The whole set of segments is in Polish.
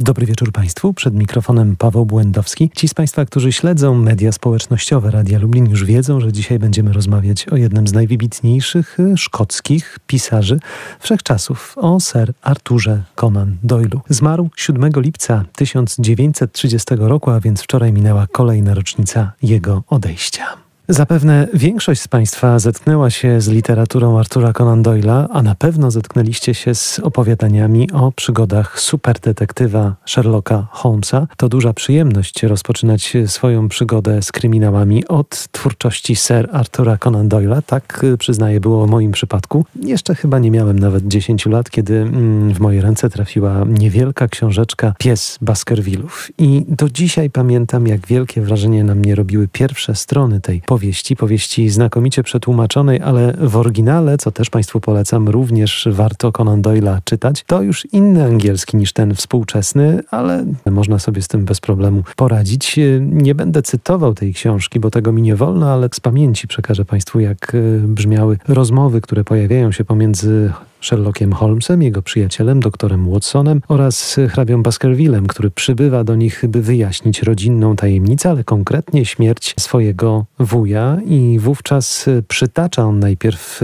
Dobry wieczór Państwu. Przed mikrofonem Paweł Błędowski. Ci z Państwa, którzy śledzą media społecznościowe Radia Lublin już wiedzą, że dzisiaj będziemy rozmawiać o jednym z najwybitniejszych y, szkockich pisarzy wszechczasów, o Sir Arturze Conan Doyle'u. Zmarł 7 lipca 1930 roku, a więc wczoraj minęła kolejna rocznica jego odejścia. Zapewne większość z Państwa zetknęła się z literaturą Artura Conan Doyle'a, a na pewno zetknęliście się z opowiadaniami o przygodach superdetektywa Sherlocka Holmesa. To duża przyjemność rozpoczynać swoją przygodę z kryminałami od twórczości Sir Artura Conan Doyle'a. Tak przyznaję było w moim przypadku. Jeszcze chyba nie miałem nawet 10 lat, kiedy mm, w moje ręce trafiła niewielka książeczka Pies Baskervillów. I do dzisiaj pamiętam, jak wielkie wrażenie na mnie robiły pierwsze strony tej powieści, powieści znakomicie przetłumaczonej, ale w oryginale, co też Państwu polecam, również warto Conan Doyle'a czytać. To już inny angielski niż ten współczesny, ale można sobie z tym bez problemu poradzić. Nie będę cytował tej książki, bo tego mi nie wolno, ale z pamięci przekażę Państwu, jak brzmiały rozmowy, które pojawiają się pomiędzy Sherlockiem Holmesem, jego przyjacielem, doktorem Watsonem oraz hrabią Baskervillem, który przybywa do nich, by wyjaśnić rodzinną tajemnicę, ale konkretnie śmierć swojego wuja. I wówczas przytacza on najpierw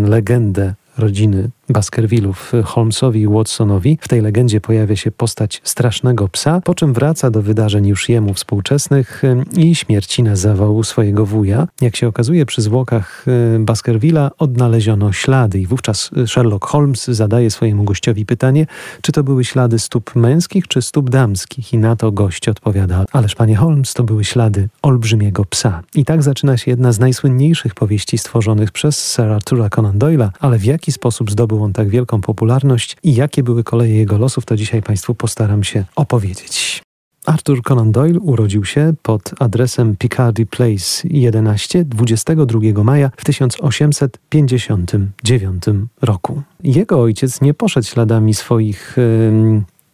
legendę rodziny Baskervillów Holmesowi i Watsonowi. W tej legendzie pojawia się postać strasznego psa, po czym wraca do wydarzeń już jemu współczesnych i śmierci na zawał swojego wuja. Jak się okazuje, przy zwłokach Baskervilla odnaleziono ślady i wówczas Sherlock Holmes zadaje swojemu gościowi pytanie, czy to były ślady stóp męskich czy stóp damskich i na to gość odpowiada, ależ panie Holmes, to były ślady olbrzymiego psa. I tak zaczyna się jedna z najsłynniejszych powieści stworzonych przez Sir Artura Conan Doyle'a, ale w jaki sposób zdobył zdobył on tak wielką popularność i jakie były koleje jego losów, to dzisiaj Państwu postaram się opowiedzieć. Arthur Conan Doyle urodził się pod adresem Picardy Place 11 22 maja w 1859 roku. Jego ojciec nie poszedł śladami swoich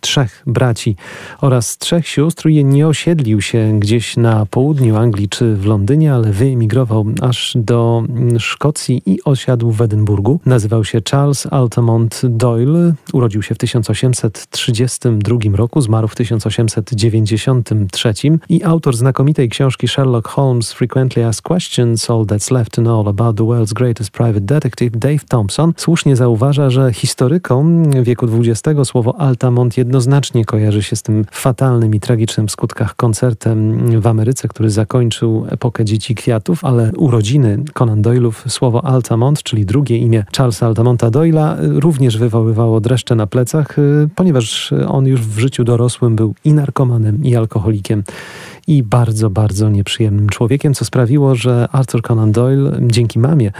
trzech braci oraz trzech sióstr i nie osiedlił się gdzieś na południu Anglii czy w Londynie, ale wyemigrował aż do Szkocji i osiadł w Edynburgu. Nazywał się Charles Altamont Doyle, urodził się w 1832 roku, zmarł w 1893 i autor znakomitej książki Sherlock Holmes Frequently Asked Questions, All That's Left to Know About the World's Greatest Private Detective Dave Thompson słusznie zauważa, że historykom wieku XX słowo Altamont jedno jednoznacznie kojarzy się z tym fatalnym i tragicznym w skutkach koncertem w Ameryce, który zakończył epokę Dzieci Kwiatów, ale urodziny Conan Doylów, słowo Altamont, czyli drugie imię Charlesa Altamonta Doyla, również wywoływało dreszcze na plecach, ponieważ on już w życiu dorosłym był i narkomanem, i alkoholikiem i bardzo, bardzo nieprzyjemnym człowiekiem, co sprawiło, że Arthur Conan Doyle dzięki mamie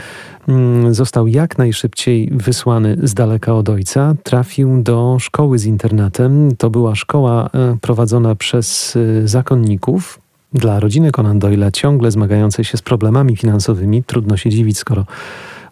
mm, został jak najszybciej wysłany z daleka od ojca. Trafił do szkoły z internatem. To była szkoła e, prowadzona przez e, zakonników, dla rodziny Conan Doyle'a ciągle zmagającej się z problemami finansowymi. Trudno się dziwić, skoro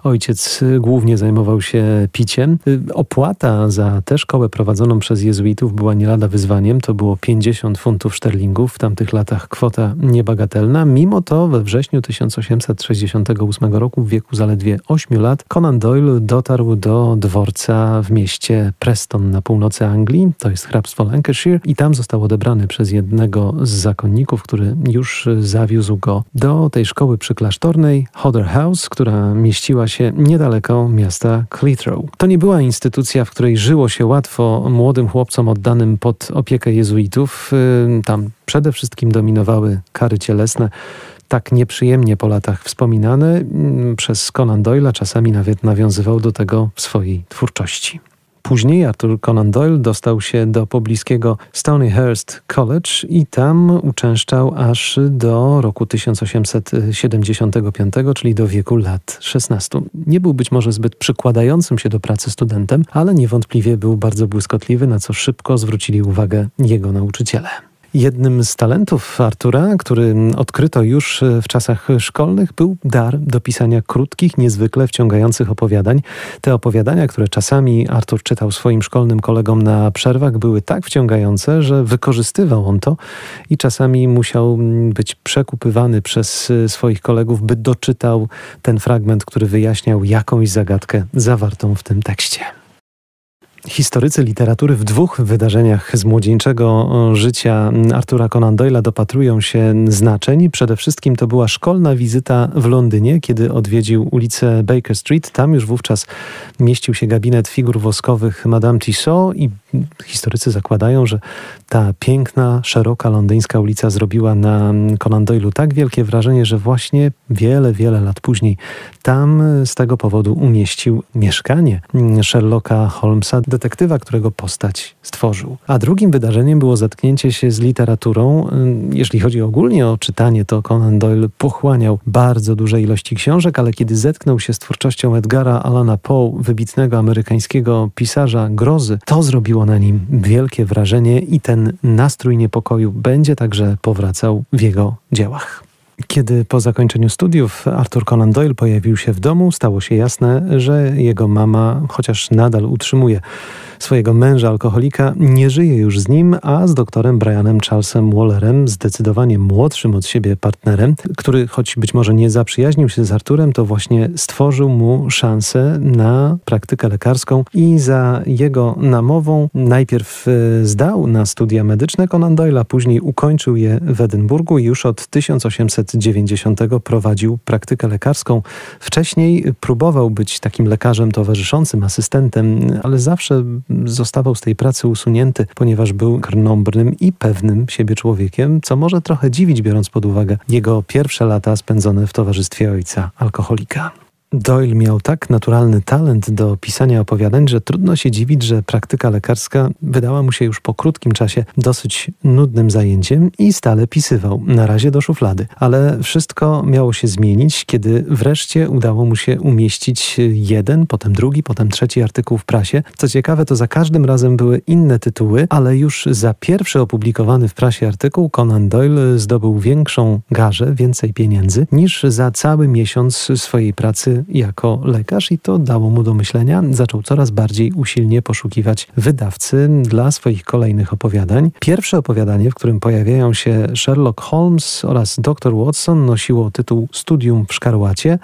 Ojciec głównie zajmował się piciem. Opłata za tę szkołę prowadzoną przez jezuitów była nie lada wyzwaniem. To było 50 funtów szterlingów, w tamtych latach kwota niebagatelna. Mimo to we wrześniu 1868 roku, w wieku zaledwie 8 lat, Conan Doyle dotarł do dworca w mieście Preston na północy Anglii, to jest hrabstwo Lancashire, i tam został odebrany przez jednego z zakonników, który już zawiózł go do tej szkoły przyklasztornej, Hodder House, która mieściła niedaleko miasta Clitheroe. To nie była instytucja, w której żyło się łatwo młodym chłopcom oddanym pod opiekę jezuitów. Y, tam przede wszystkim dominowały kary cielesne tak nieprzyjemnie po latach wspominane mm, przez Conan Doyle'a, czasami nawet nawiązywał do tego w swojej twórczości. Później Arthur Conan Doyle dostał się do pobliskiego Stonyhurst College i tam uczęszczał aż do roku 1875, czyli do wieku lat 16. Nie był być może zbyt przykładającym się do pracy studentem, ale niewątpliwie był bardzo błyskotliwy, na co szybko zwrócili uwagę jego nauczyciele. Jednym z talentów Artura, który odkryto już w czasach szkolnych, był dar do pisania krótkich, niezwykle wciągających opowiadań. Te opowiadania, które czasami Artur czytał swoim szkolnym kolegom na przerwach, były tak wciągające, że wykorzystywał on to i czasami musiał być przekupywany przez swoich kolegów, by doczytał ten fragment, który wyjaśniał jakąś zagadkę zawartą w tym tekście. Historycy literatury w dwóch wydarzeniach z młodzieńczego życia Artura Conan Doyle'a dopatrują się znaczeń. Przede wszystkim to była szkolna wizyta w Londynie, kiedy odwiedził ulicę Baker Street. Tam już wówczas mieścił się gabinet figur woskowych Madame Tissot i historycy zakładają, że ta piękna, szeroka londyńska ulica zrobiła na Conan Doyle'u tak wielkie wrażenie, że właśnie wiele, wiele lat później tam z tego powodu umieścił mieszkanie Sherlocka Holmesa, detektywa, którego postać stworzył. A drugim wydarzeniem było zetknięcie się z literaturą. Jeśli chodzi ogólnie o czytanie, to Conan Doyle pochłaniał bardzo duże ilości książek, ale kiedy zetknął się z twórczością Edgara Allana Poe, wybitnego amerykańskiego pisarza grozy, to zrobiło na nim wielkie wrażenie i ten nastrój niepokoju będzie także powracał w jego dziełach. Kiedy po zakończeniu studiów Arthur Conan Doyle pojawił się w domu, stało się jasne, że jego mama, chociaż nadal utrzymuje swojego męża alkoholika, nie żyje już z nim, a z doktorem Brianem Charlesem Wallerem, zdecydowanie młodszym od siebie partnerem, który choć być może nie zaprzyjaźnił się z Arturem, to właśnie stworzył mu szansę na praktykę lekarską i za jego namową najpierw e, zdał na studia medyczne Conan Doyle, a później ukończył je w Edynburgu i już od 1890 prowadził praktykę lekarską. Wcześniej próbował być takim lekarzem towarzyszącym, asystentem, ale zawsze zostawał z tej pracy usunięty, ponieważ był krnąbrnym i pewnym siebie człowiekiem, co może trochę dziwić, biorąc pod uwagę jego pierwsze lata spędzone w towarzystwie ojca alkoholika. Doyle miał tak naturalny talent do pisania opowiadań, że trudno się dziwić, że praktyka lekarska wydała mu się już po krótkim czasie dosyć nudnym zajęciem i stale pisywał, na razie do szuflady. Ale wszystko miało się zmienić, kiedy wreszcie udało mu się umieścić jeden, potem drugi, potem trzeci artykuł w prasie. Co ciekawe, to za każdym razem były inne tytuły, ale już za pierwszy opublikowany w prasie artykuł Conan Doyle zdobył większą garzę, więcej pieniędzy niż za cały miesiąc swojej pracy jako lekarz i to dało mu do myślenia. Zaczął coraz bardziej usilnie poszukiwać wydawcy dla swoich kolejnych opowiadań. Pierwsze opowiadanie, w którym pojawiają się Sherlock Holmes oraz dr Watson nosiło tytuł Studium w Szkarłacie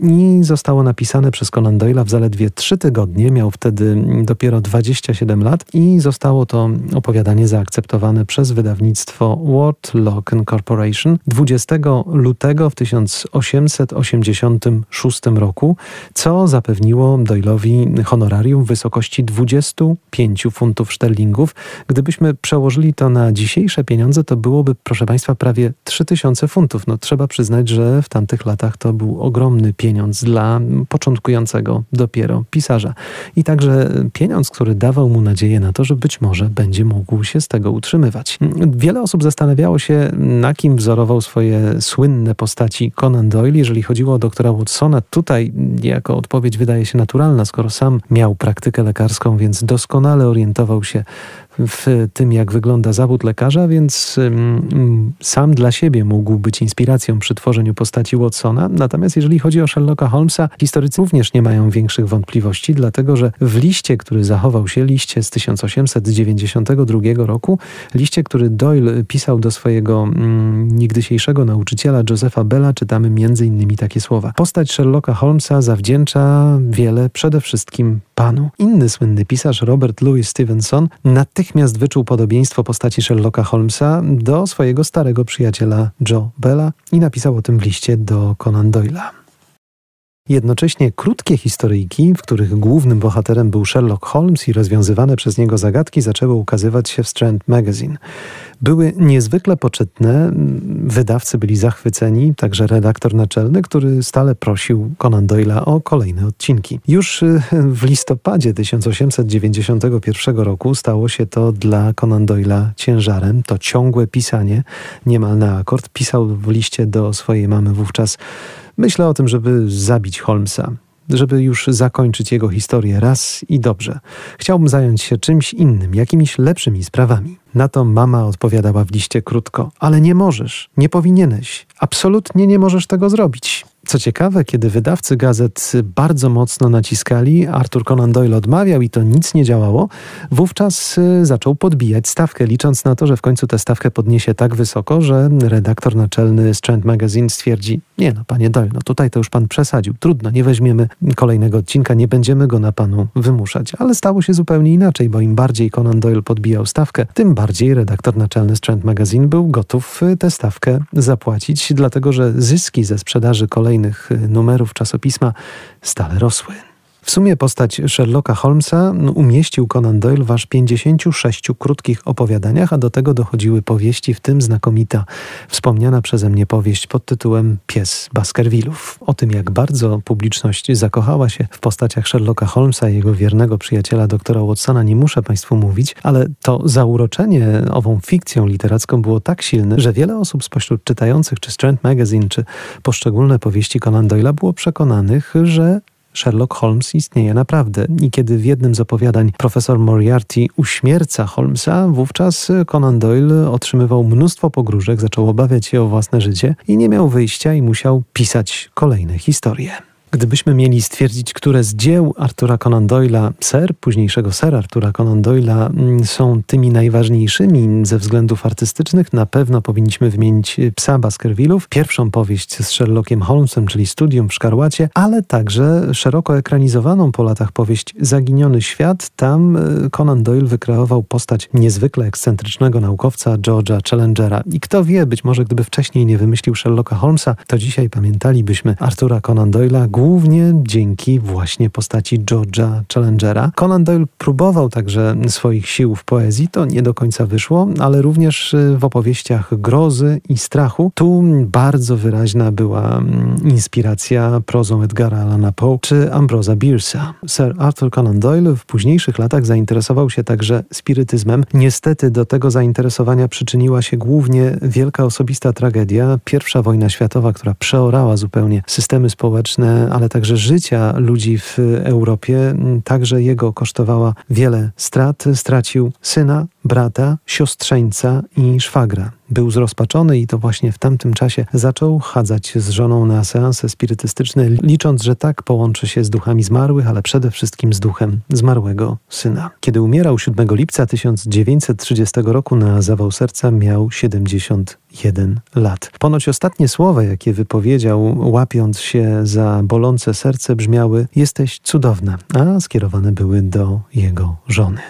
i zostało napisane przez Conan Doyle'a w zaledwie trzy tygodnie. Miał wtedy dopiero 27 lat i zostało to opowiadanie zaakceptowane przez wydawnictwo World Lock Corporation 20 lutego w 1886 roku, co zapewniło Doyle'owi honorarium w wysokości 25 funtów szterlingów. Gdybyśmy przełożyli to na dzisiejsze pieniądze, to byłoby, proszę Państwa, prawie 3000 funtów. No, trzeba przyznać, że w tamtych latach to był ogromny pieniądz dla początkującego dopiero pisarza. I także pieniądz, który dawał mu nadzieję na to, że być może będzie mógł się z tego utrzymywać. Wiele osób zastanawiało się, na kim wzorował swoje słynne postaci Conan Doyle. Jeżeli chodziło o doktora Watsona, tutaj jako odpowiedź wydaje się naturalna, skoro sam miał praktykę lekarską, więc doskonale orientował się w tym, jak wygląda zawód lekarza, więc sam dla siebie mógł być inspiracją przy tworzeniu postaci Watsona. Natomiast jeżeli chodzi o Sherlocka Holmesa, historycy również nie mają większych wątpliwości, dlatego że w liście, który zachował się, liście z 1892 roku, liście, który Doyle pisał do swojego mm, nigdysiejszego nauczyciela Josepha Bella, czytamy innymi takie słowa. Postać Sherlocka Holmesa zawdzięcza wiele przede wszystkim panu. Inny słynny pisarz Robert Louis Stevenson natychmiast wyczuł podobieństwo postaci Sherlocka Holmesa do swojego starego przyjaciela Joe Bella i napisał o tym w liście do Conan Doyle'a. Jednocześnie krótkie historyjki, w których głównym bohaterem był Sherlock Holmes i rozwiązywane przez niego zagadki zaczęły ukazywać się w Strand Magazine. Były niezwykle poczytne, wydawcy byli zachwyceni, także redaktor naczelny, który stale prosił Conan Doyle'a o kolejne odcinki. Już y, w listopadzie 1891 roku stało się to dla Conan Doyle'a ciężarem, to ciągłe pisanie, niemal na akord. Pisał w liście do swojej mamy wówczas Myślę o tym, żeby zabić Holmesa, żeby już zakończyć jego historię raz i dobrze. Chciałbym zająć się czymś innym, jakimiś lepszymi sprawami. Na to mama odpowiadała w liście krótko: Ale nie możesz, nie powinieneś, absolutnie nie możesz tego zrobić. Co ciekawe, kiedy wydawcy gazet bardzo mocno naciskali, Arthur Conan Doyle odmawiał i to nic nie działało, wówczas y, zaczął podbijać stawkę, licząc na to, że w końcu tę stawkę podniesie tak wysoko, że redaktor naczelny Strand Magazine stwierdzi: Nie no, panie Doyle, no tutaj to już pan przesadził. Trudno, nie weźmiemy kolejnego odcinka, nie będziemy go na panu wymuszać. Ale stało się zupełnie inaczej, bo im bardziej Conan Doyle podbijał stawkę, tym bardziej redaktor naczelny Strand Magazine był gotów y, tę stawkę zapłacić, dlatego że zyski ze sprzedaży kolejnych y, numerów czasopisma stale rosły. W sumie postać Sherlocka Holmesa umieścił Conan Doyle w aż 56 krótkich opowiadaniach, a do tego dochodziły powieści, w tym znakomita wspomniana przeze mnie powieść pod tytułem Pies Baskervillów. O tym, jak bardzo publiczność zakochała się w postaciach Sherlocka Holmesa i jego wiernego przyjaciela doktora Watsona, nie muszę Państwu mówić, ale to zauroczenie ową fikcją literacką było tak silne, że wiele osób spośród czytających czy Strand Magazine, czy poszczególne powieści Conan Doyle'a było przekonanych, że Sherlock Holmes istnieje naprawdę. I kiedy w jednym z opowiadań profesor Moriarty uśmierca Holmesa, wówczas Conan Doyle otrzymywał mnóstwo pogróżek, zaczął obawiać się o własne życie i nie miał wyjścia i musiał pisać kolejne historie. Gdybyśmy mieli stwierdzić, które z dzieł Artura Conan Doyle'a, ser, późniejszego ser Artura Conan Doyle'a, mm, są tymi najważniejszymi ze względów artystycznych, na pewno powinniśmy wymienić Psa Baskervillów, pierwszą powieść z Sherlockiem Holmesem, czyli Studium w Szkarłacie, ale także szeroko ekranizowaną po latach powieść Zaginiony Świat. Tam y, Conan Doyle wykreował postać niezwykle ekscentrycznego naukowca George'a Challengera. I kto wie, być może gdyby wcześniej nie wymyślił Sherlocka Holmesa, to dzisiaj pamiętalibyśmy Artura Conan Doyle'a głównie dzięki właśnie postaci George'a Challengera. Conan Doyle próbował także swoich sił w poezji, to nie do końca wyszło, ale również y, w opowieściach grozy i strachu. Tu bardzo wyraźna była mm, inspiracja prozą Edgara Allana Poe czy Ambrosa Bierce'a. Sir Arthur Conan Doyle w późniejszych latach zainteresował się także spirytyzmem. Niestety do tego zainteresowania przyczyniła się głównie wielka osobista tragedia, pierwsza wojna światowa, która przeorała zupełnie systemy społeczne ale także życia ludzi w Europie, także jego kosztowała wiele strat. Stracił syna, brata, siostrzeńca i szwagra. Był zrozpaczony i to właśnie w tamtym czasie zaczął chadzać z żoną na seanse spirytystyczne, licząc, że tak połączy się z duchami zmarłych, ale przede wszystkim z duchem zmarłego syna. Kiedy umierał 7 lipca 1930 roku na zawał serca, miał 71 lat. Ponoć ostatnie słowa, jakie wypowiedział, łapiąc się za bolące serce, brzmiały: Jesteś cudowna, a skierowane były do jego żony.